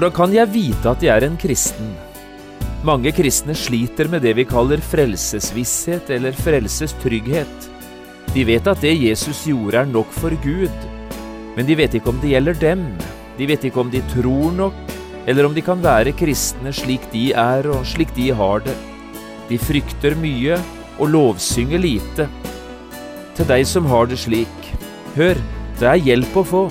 Hvordan kan jeg vite at jeg er en kristen? Mange kristne sliter med det vi kaller frelsesvisshet eller frelsestrygghet. De vet at det Jesus gjorde er nok for Gud, men de vet ikke om det gjelder dem. De vet ikke om de tror nok, eller om de kan være kristne slik de er og slik de har det. De frykter mye og lovsynger lite. Til deg som har det slik, hør, det er hjelp å få.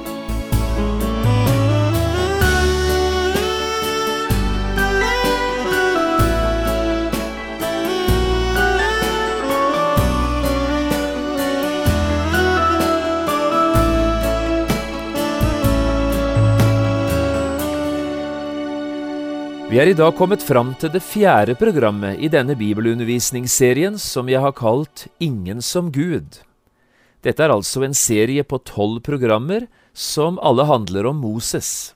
Vi er i dag kommet fram til det fjerde programmet i denne bibelundervisningsserien som jeg har kalt Ingen som Gud. Dette er altså en serie på tolv programmer som alle handler om Moses.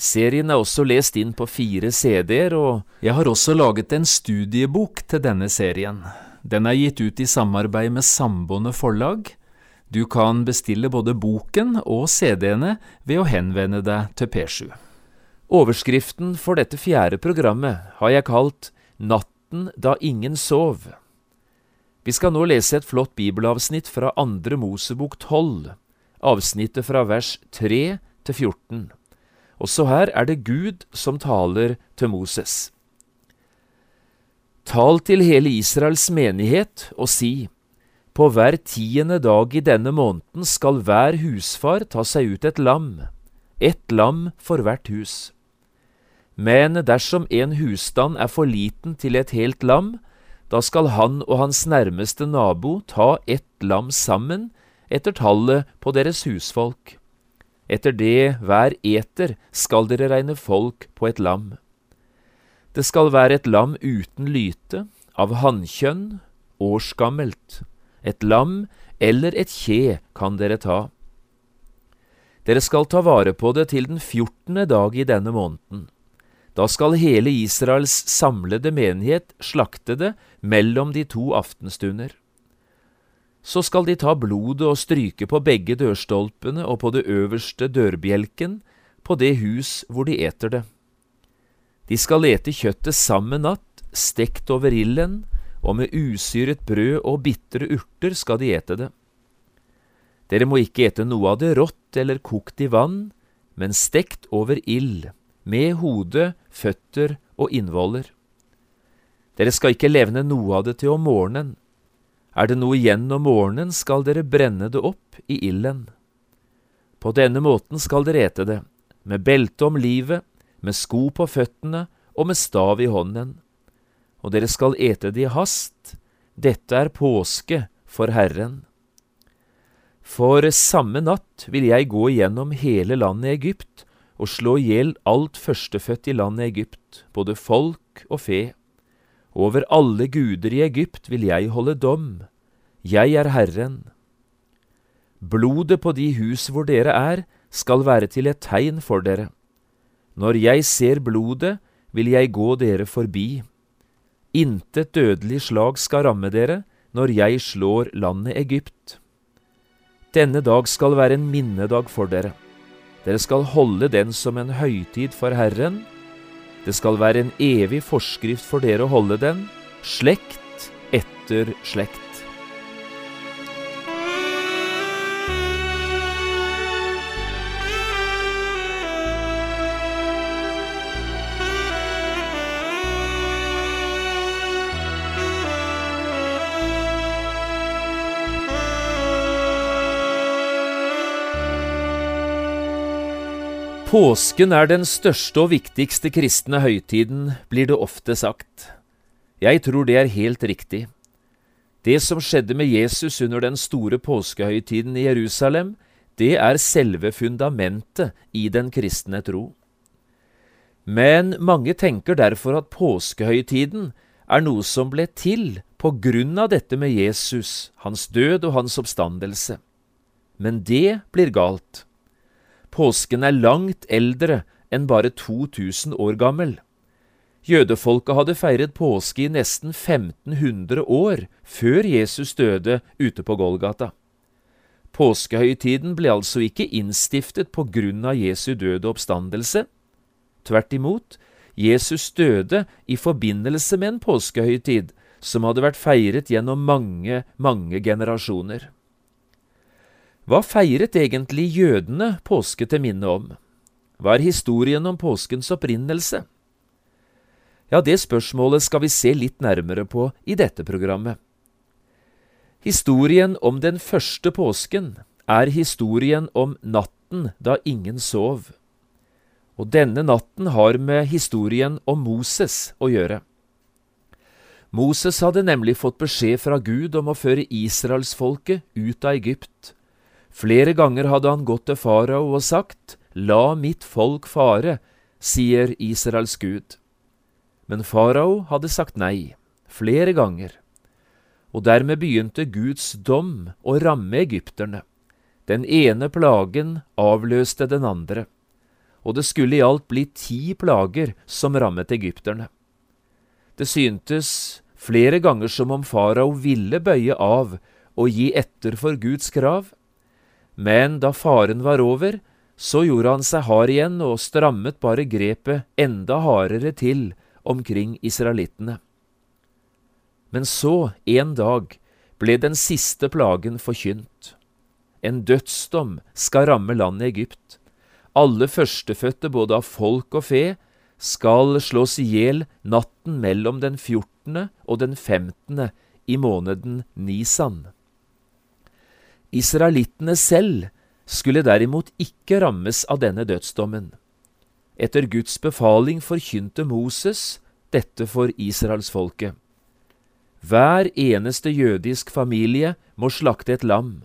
Serien er også lest inn på fire CD-er, og Jeg har også laget en studiebok til denne serien. Den er gitt ut i samarbeid med Samboende forlag. Du kan bestille både boken og CD-ene ved å henvende deg til P7. Overskriften for dette fjerde programmet har jeg kalt Natten da ingen sov. Vi skal nå lese et flott bibelavsnitt fra Andre Mosebok 12, avsnittet fra vers 3 til 14. Også her er det Gud som taler til Moses. Tal til hele Israels menighet og si, på hver tiende dag i denne måneden skal hver husfar ta seg ut et lam, ett lam for hvert hus. Men dersom en husstand er for liten til et helt lam, da skal han og hans nærmeste nabo ta ett lam sammen etter tallet på deres husfolk. Etter det hver eter skal dere regne folk på et lam. Det skal være et lam uten lyte, av hannkjønn, årsgammelt. Et lam eller et kje kan dere ta. Dere skal ta vare på det til den fjortende dag i denne måneden. Da skal hele Israels samlede menighet slakte det mellom de to aftenstunder. Så skal de ta blodet og stryke på begge dørstolpene og på det øverste dørbjelken på det hus hvor de eter det. De skal ete kjøttet samme natt, stekt over ilden, og med usyret brød og bitre urter skal de ete det. Dere må ikke ete noe av det rått eller kokt i vann, men stekt over ild med hode, føtter og innvoller. Dere skal ikke levne noe av det til om morgenen. Er det noe igjen om morgenen, skal dere brenne det opp i ilden. På denne måten skal dere ete det, med belte om livet, med sko på føttene og med stav i hånden. Og dere skal ete det i hast, dette er påske for Herren. For samme natt vil jeg gå igjennom hele landet Egypt og slå i hjel alt førstefødt i landet Egypt, både folk og fe. Over alle guder i Egypt vil jeg holde dom. Jeg er Herren. Blodet på de hus hvor dere er, skal være til et tegn for dere. Når jeg ser blodet, vil jeg gå dere forbi. Intet dødelig slag skal ramme dere når jeg slår landet Egypt. Denne dag skal være en minnedag for dere. Dere skal holde den som en høytid for Herren. Det skal være en evig forskrift for dere å holde den, slekt etter slekt. Påsken er den største og viktigste kristne høytiden, blir det ofte sagt. Jeg tror det er helt riktig. Det som skjedde med Jesus under den store påskehøytiden i Jerusalem, det er selve fundamentet i den kristne tro. Men mange tenker derfor at påskehøytiden er noe som ble til på grunn av dette med Jesus, hans død og hans oppstandelse. Men det blir galt. Påsken er langt eldre enn bare 2000 år gammel. Jødefolket hadde feiret påske i nesten 1500 år før Jesus døde ute på Golgata. Påskehøytiden ble altså ikke innstiftet på grunn av Jesu døde oppstandelse. Tvert imot, Jesus døde i forbindelse med en påskehøytid som hadde vært feiret gjennom mange, mange generasjoner. Hva feiret egentlig jødene påske til minne om? Hva er historien om påskens opprinnelse? Ja, det spørsmålet skal vi se litt nærmere på i dette programmet. Historien om den første påsken er historien om natten da ingen sov. Og denne natten har med historien om Moses å gjøre. Moses hadde nemlig fått beskjed fra Gud om å føre israelsfolket ut av Egypt. Flere ganger hadde han gått til farao og sagt, La mitt folk fare, sier Israels Gud. Men farao hadde sagt nei, flere ganger. Og dermed begynte Guds dom å ramme egypterne. Den ene plagen avløste den andre og det skulle i alt bli ti plager som rammet egypterne. Det syntes flere ganger som om farao ville bøye av og gi etter for Guds krav, men da faren var over, så gjorde han seg hard igjen og strammet bare grepet enda hardere til omkring israelittene. Men så, en dag, ble den siste plagen forkynt. En dødsdom skal ramme landet Egypt, alle førstefødte både av folk og fe skal slås i hjel natten mellom den 14. og den 15. i måneden Nisan. Israelittene selv skulle derimot ikke rammes av denne dødsdommen. Etter Guds befaling forkynte Moses dette for israelsfolket. Hver eneste jødisk familie må slakte et lam.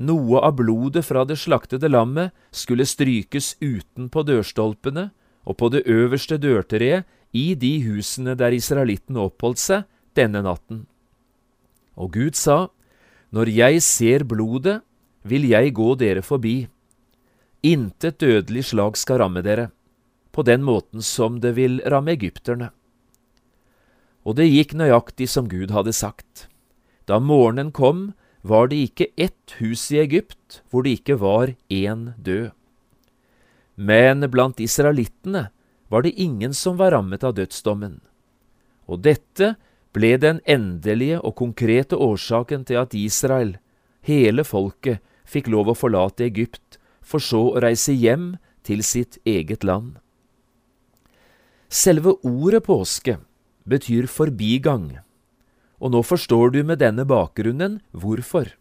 Noe av blodet fra det slaktede lammet skulle strykes utenpå dørstolpene og på det øverste dørtreet i de husene der israelittene oppholdt seg denne natten. Og Gud sa, Når jeg ser blodet, vil jeg gå dere forbi. Intet dødelig slag skal ramme dere, på den måten som det vil ramme egypterne. Og det gikk nøyaktig som Gud hadde sagt. Da morgenen kom, var det ikke ett hus i Egypt hvor det ikke var én død. Men blant israelittene var det ingen som var rammet av dødsdommen. Og dette ble den endelige og konkrete årsaken til at Israel, hele folket, fikk lov å forlate Egypt, for så å reise hjem til sitt eget land. Selve ordet påske betyr forbigang og nå forstår du med denne bakgrunnen hvorfor.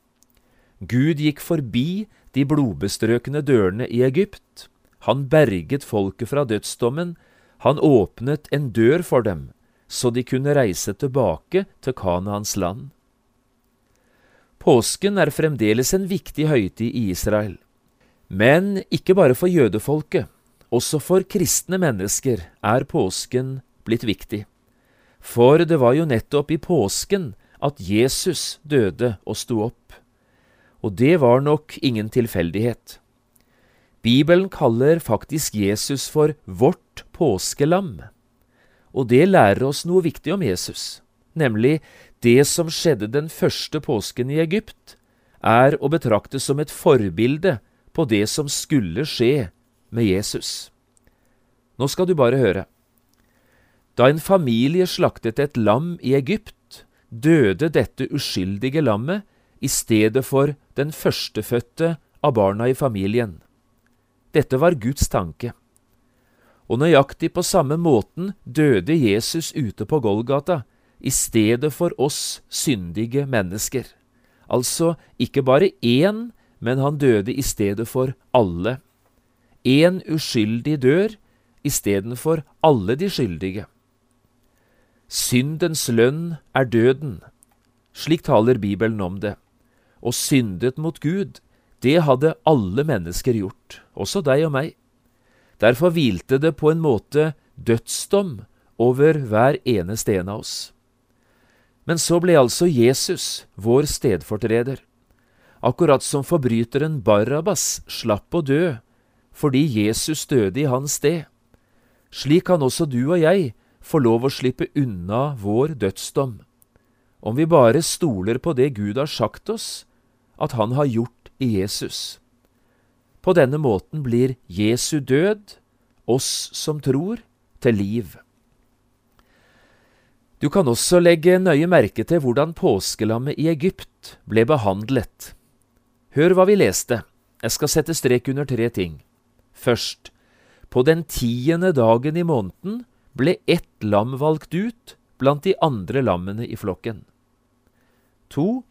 Gud gikk forbi de blodbestrøkne dørene i Egypt. Han berget folket fra dødsdommen. Han åpnet en dør for dem, så de kunne reise tilbake til Kanaans land. Påsken er fremdeles en viktig høytid i Israel. Men ikke bare for jødefolket. Også for kristne mennesker er påsken blitt viktig. For det var jo nettopp i påsken at Jesus døde og sto opp. Og det var nok ingen tilfeldighet. Bibelen kaller faktisk Jesus for vårt påskelam. Og det lærer oss noe viktig om Jesus, nemlig det som skjedde den første påsken i Egypt, er å betrakte som et forbilde på det som skulle skje med Jesus. Nå skal du bare høre. Da en familie slaktet et lam i Egypt, døde dette uskyldige lammet i stedet for den førstefødte av barna i familien. Dette var Guds tanke. Og nøyaktig på samme måten døde Jesus ute på Golgata i stedet for oss syndige mennesker. Altså ikke bare én, men han døde i stedet for alle. Én uskyldig dør istedenfor alle de skyldige. Syndens lønn er døden. Slik taler Bibelen om det. Og syndet mot Gud, det hadde alle mennesker gjort, også deg og meg. Derfor hvilte det på en måte dødsdom over hver eneste en av oss. Men så ble altså Jesus vår stedfortreder, akkurat som forbryteren Barabas slapp å dø fordi Jesus døde i hans sted. Slik kan også du og jeg få lov å slippe unna vår dødsdom, om vi bare stoler på det Gud har sagt oss at Han har gjort i Jesus. På denne måten blir Jesu død, oss som tror, til liv. Du kan også legge nøye merke til hvordan påskelammet i Egypt ble behandlet. Hør hva vi leste. Jeg skal sette strek under tre ting. Først, på den tiende dagen i måneden ble ett lam valgt ut blant de andre lammene i flokken. To,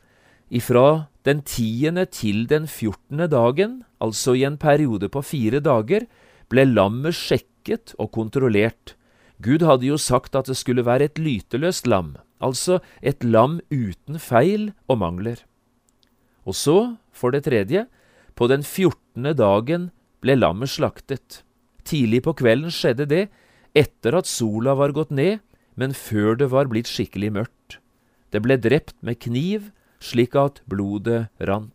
ifra den tiende til den fjortende dagen, altså i en periode på fire dager, ble lammet sjekket og kontrollert. Gud hadde jo sagt at det skulle være et lyteløst lam, altså et lam uten feil og mangler. Og så, for det tredje, på den fjortende dagen ble lammet slaktet. Tidlig på kvelden skjedde det, etter at sola var gått ned, men før det var blitt skikkelig mørkt. Det ble drept med kniv, slik at blodet rant.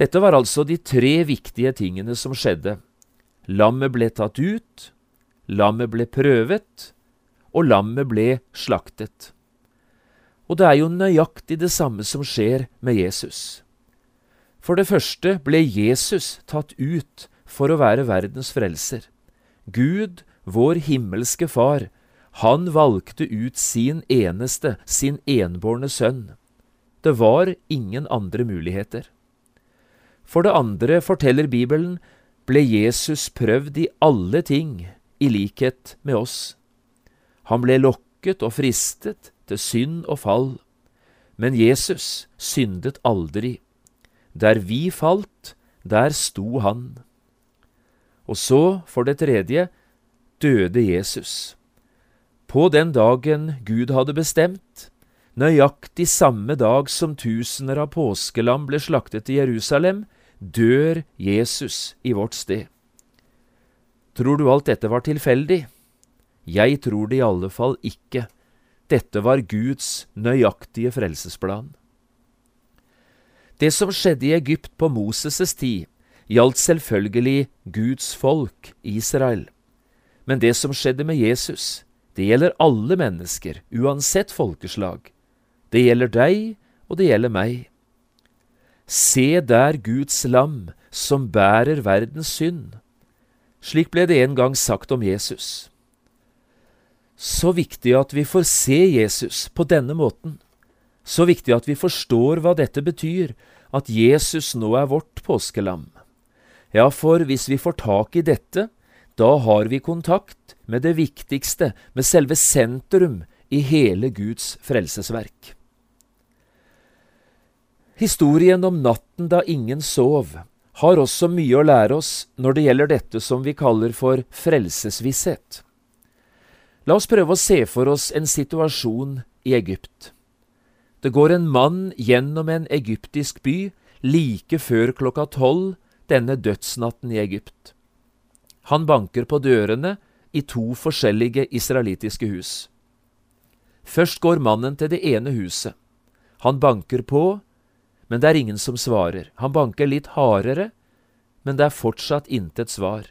Dette var altså de tre viktige tingene som skjedde. Lammet ble tatt ut, lammet ble prøvet, og lammet ble slaktet. Og det er jo nøyaktig det samme som skjer med Jesus. For det første ble Jesus tatt ut for å være verdens frelser. Gud, vår himmelske Far, han valgte ut sin eneste, sin enbårne sønn. Det var ingen andre muligheter. For det andre forteller Bibelen ble Jesus prøvd i alle ting, i likhet med oss. Han ble lokket og fristet til synd og fall, men Jesus syndet aldri. Der vi falt, der sto han. Og så, for det tredje, døde Jesus. På den dagen Gud hadde bestemt, nøyaktig samme dag som tusener av påskelam ble slaktet i Jerusalem, dør Jesus i vårt sted. Tror du alt dette var tilfeldig? Jeg tror det i alle fall ikke. Dette var Guds nøyaktige frelsesplan. Det som skjedde i Egypt på Moses' tid, gjaldt selvfølgelig Guds folk, Israel. Men det som skjedde med Jesus, det gjelder alle mennesker, uansett folkeslag. Det gjelder deg, og det gjelder meg. Se der Guds lam som bærer verdens synd. Slik ble det en gang sagt om Jesus. Så viktig at vi får se Jesus på denne måten. Så viktig at vi forstår hva dette betyr, at Jesus nå er vårt påskelam. Ja, for hvis vi får tak i dette, da har vi kontakt med det viktigste, med selve sentrum i hele Guds frelsesverk. Historien om natten da ingen sov, har også mye å lære oss når det gjelder dette som vi kaller for frelsesvisshet. La oss prøve å se for oss en situasjon i Egypt. Det går en mann gjennom en egyptisk by like før klokka tolv denne dødsnatten i Egypt. Han banker på dørene i to forskjellige israelittiske hus. Først går mannen til det ene huset. Han banker på, men det er ingen som svarer. Han banker litt hardere, men det er fortsatt intet svar.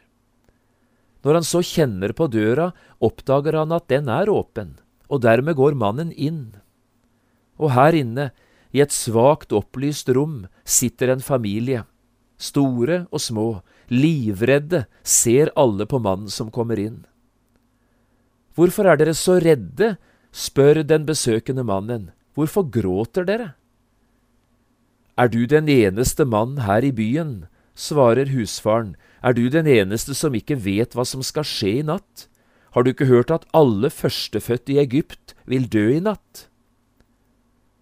Når han så kjenner på døra, oppdager han at den er åpen, og dermed går mannen inn. Og her inne, i et svakt opplyst rom, sitter en familie. Store og små, livredde, ser alle på mannen som kommer inn. Hvorfor er dere så redde? spør den besøkende mannen. Hvorfor gråter dere? Er du den eneste mann her i byen? svarer husfaren. Er du den eneste som ikke vet hva som skal skje i natt? Har du ikke hørt at alle førstefødte i Egypt vil dø i natt?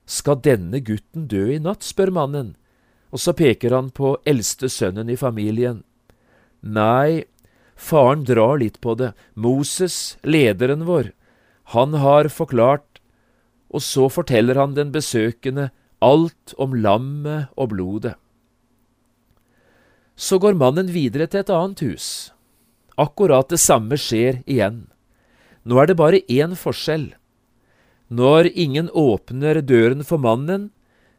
Skal denne gutten dø i natt, spør mannen, og så peker han på eldste sønnen i familien. Nei, faren drar litt på det, Moses, lederen vår, han har forklart, og så forteller han den besøkende alt om lammet og blodet. Så går mannen videre til et annet hus. Akkurat det samme skjer igjen. Nå er det bare én forskjell. Når ingen åpner døren for mannen,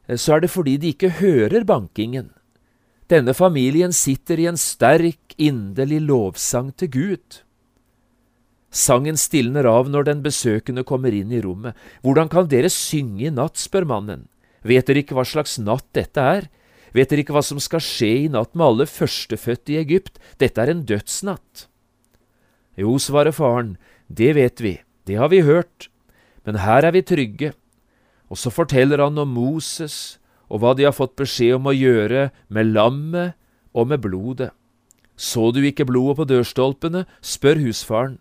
eh, så er det fordi de ikke hører bankingen. Denne familien sitter i en sterk, inderlig lovsang til Gud. Sangen stilner av når den besøkende kommer inn i rommet. Hvordan kan dere synge i natt, spør mannen. Vet dere ikke hva slags natt dette er? Vet dere ikke hva som skal skje i natt med alle førstefødte i Egypt? Dette er en dødsnatt. Jo, svarer faren, det vet vi, det har vi hørt, men her er vi trygge. Og så forteller han om Moses og hva de har fått beskjed om å gjøre med lammet og med blodet. Så du ikke blodet på dørstolpene? spør husfaren.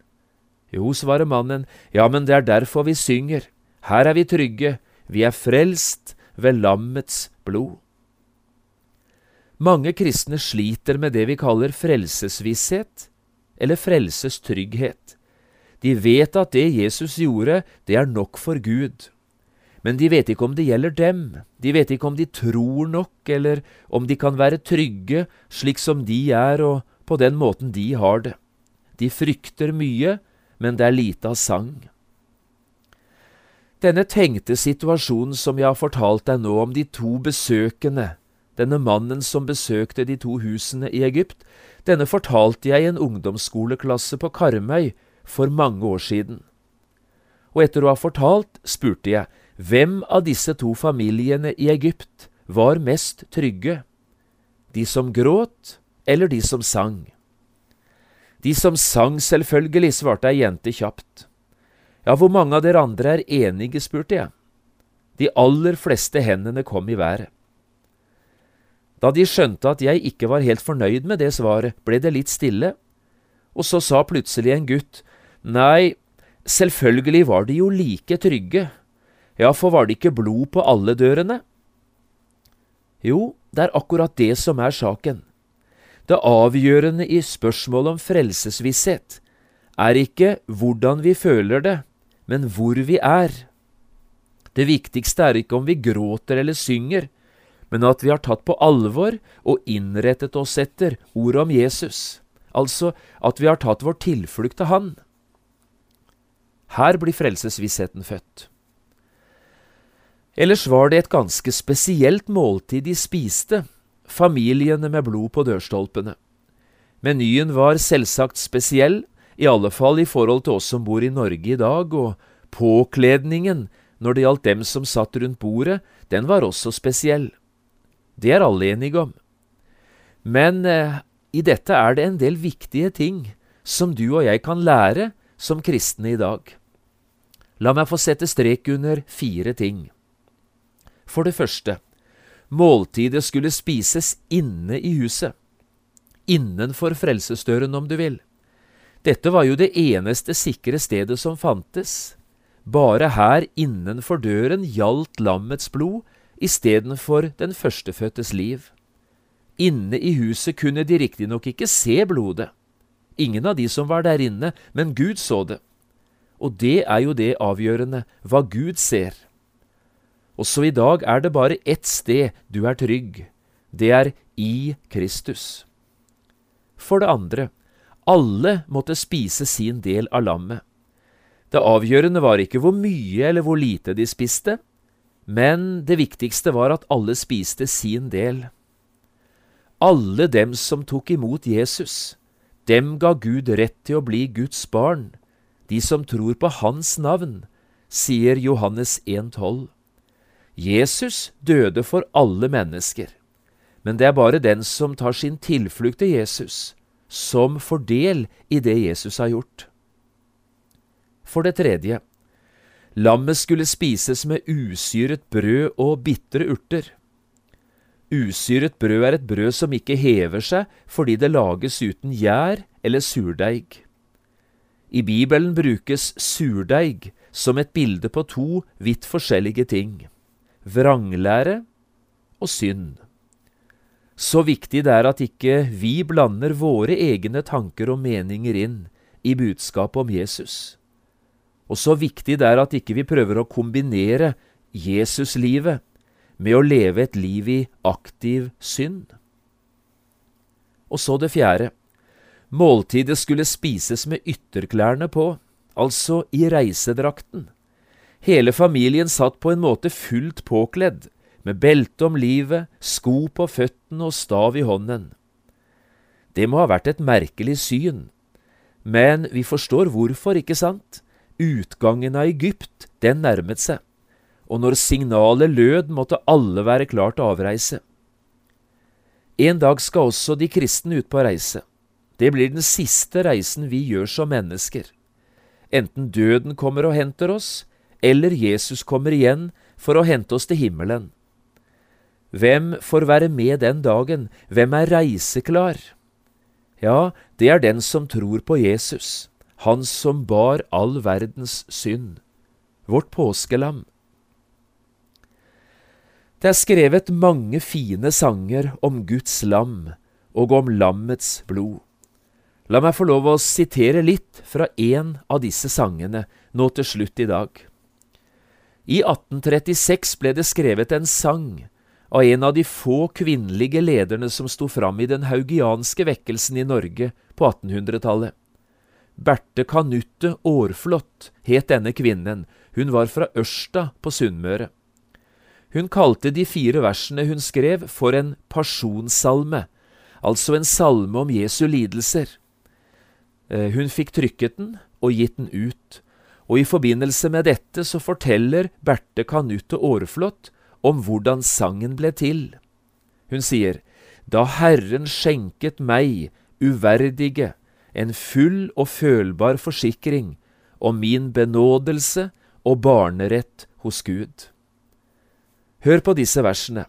Jo, svarer mannen, ja, men det er derfor vi synger. Her er vi trygge, vi er frelst ved lammets blod. Mange kristne sliter med det vi kaller frelsesvisshet, eller frelsestrygghet. De vet at det Jesus gjorde, det er nok for Gud. Men de vet ikke om det gjelder dem, de vet ikke om de tror nok, eller om de kan være trygge slik som de er og på den måten de har det. De frykter mye, men det er lite av sang. Denne tenkte situasjonen som jeg har fortalt deg nå om de to besøkende, denne mannen som besøkte de to husene i Egypt, denne fortalte jeg i en ungdomsskoleklasse på Karmøy for mange år siden. Og etter å ha fortalt, spurte jeg hvem av disse to familiene i Egypt var mest trygge, de som gråt eller de som sang? De som sang, selvfølgelig, svarte ei jente kjapt. Ja, hvor mange av dere andre er enige, spurte jeg. De aller fleste hendene kom i været. Da de skjønte at jeg ikke var helt fornøyd med det svaret, ble det litt stille, og så sa plutselig en gutt, nei, selvfølgelig var de jo like trygge, ja, for var det ikke blod på alle dørene? Jo, det er akkurat det som er saken. Det avgjørende i spørsmålet om frelsesvisshet er ikke hvordan vi føler det, men hvor vi er. Det viktigste er ikke om vi gråter eller synger, men at vi har tatt på alvor og innrettet oss etter ordet om Jesus, altså at vi har tatt vår tilflukt til Han. Her blir frelsesvissheten født. Ellers var det et ganske spesielt måltid de spiste, familiene med blod på dørstolpene. Menyen var selvsagt spesiell, i alle fall i forhold til oss som bor i Norge i dag, og påkledningen når det gjaldt dem som satt rundt bordet, den var også spesiell. Det er alle enige om. Men eh, i dette er det en del viktige ting som du og jeg kan lære som kristne i dag. La meg få sette strek under fire ting. For det første, Måltidet skulle spises inne i huset. Innenfor frelsesdøren, om du vil. Dette var jo det eneste sikre stedet som fantes. Bare her innenfor døren gjaldt lammets blod istedenfor den førstefødtes liv. Inne i huset kunne de riktignok ikke se blodet. Ingen av de som var der inne, men Gud så det. Og det er jo det avgjørende, hva Gud ser. Også i dag er det bare ett sted du er trygg. Det er i Kristus. For det andre, alle måtte spise sin del av lammet. Det avgjørende var ikke hvor mye eller hvor lite de spiste, men det viktigste var at alle spiste sin del. Alle dem som tok imot Jesus, dem ga Gud rett til å bli Guds barn, de som tror på Hans navn, sier Johannes 1,12. Jesus døde for alle mennesker, men det er bare den som tar sin tilflukt til Jesus, som får del i det Jesus har gjort. For det tredje, lammet skulle spises med usyret brød og bitre urter. Usyret brød er et brød som ikke hever seg fordi det lages uten gjær eller surdeig. I Bibelen brukes surdeig som et bilde på to vidt forskjellige ting vranglære og synd. Så viktig det er at ikke vi blander våre egne tanker og meninger inn i budskapet om Jesus. Og så viktig det er at ikke vi prøver å kombinere Jesuslivet med å leve et liv i aktiv synd. Og så det fjerde. Måltidet skulle spises med ytterklærne på, altså i reisedrakten. Hele familien satt på en måte fullt påkledd, med belte om livet, sko på føttene og stav i hånden. Det må ha vært et merkelig syn, men vi forstår hvorfor, ikke sant? Utgangen av Egypt, den nærmet seg, og når signalet lød, måtte alle være klar til avreise. En dag skal også de kristne ut på reise. Det blir den siste reisen vi gjør som mennesker. Enten døden kommer og henter oss, eller Jesus kommer igjen for å hente oss til himmelen. Hvem får være med den dagen? Hvem er reiseklar? Ja, det er den som tror på Jesus, han som bar all verdens synd, vårt påskelam. Det er skrevet mange fine sanger om Guds lam og om lammets blod. La meg få lov å sitere litt fra en av disse sangene nå til slutt i dag. I 1836 ble det skrevet en sang av en av de få kvinnelige lederne som sto fram i den haugianske vekkelsen i Norge på 1800-tallet. Berthe Kanutte Aarflot het denne kvinnen, hun var fra Ørsta på Sunnmøre. Hun kalte de fire versene hun skrev for en pasjonssalme, altså en salme om Jesu lidelser. Eh, hun fikk trykket den og gitt den ut, og i forbindelse med dette så forteller Berthe Kanutte Aarflot om hvordan sangen ble til. Hun sier, Da Herren skjenket meg, uverdige, en full og følbar forsikring om min benådelse og barnerett hos Gud. Hør på disse versene.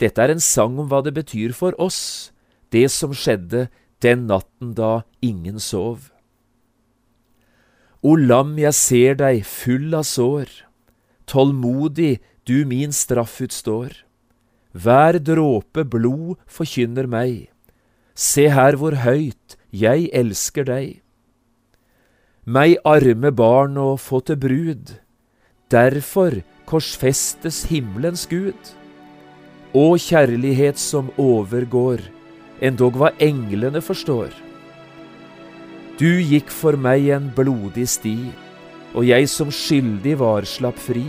Dette er en sang om hva det betyr for oss, det som skjedde den natten da ingen sov. O lam, jeg ser deg full av sår, tålmodig du min straff utstår. Hver dråpe blod forkynner meg. Se her hvor høyt jeg elsker deg. Meg arme barn å få til brud, derfor korsfestes himmelens Gud. Å kjærlighet som overgår, endog hva englene forstår. Du gikk for meg en blodig sti, og jeg som skyldig var slapp fri.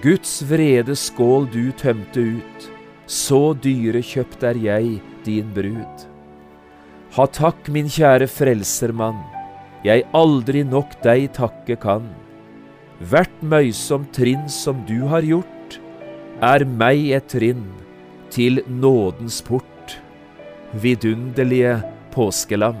Guds vrede skål du tømte ut, så dyrekjøpt er jeg, din brud. Ha takk, min kjære frelsermann, jeg aldri nok deg takke kan. Hvert møysom trinn som du har gjort, er meg et trinn til nådens port, vidunderlige påskelam.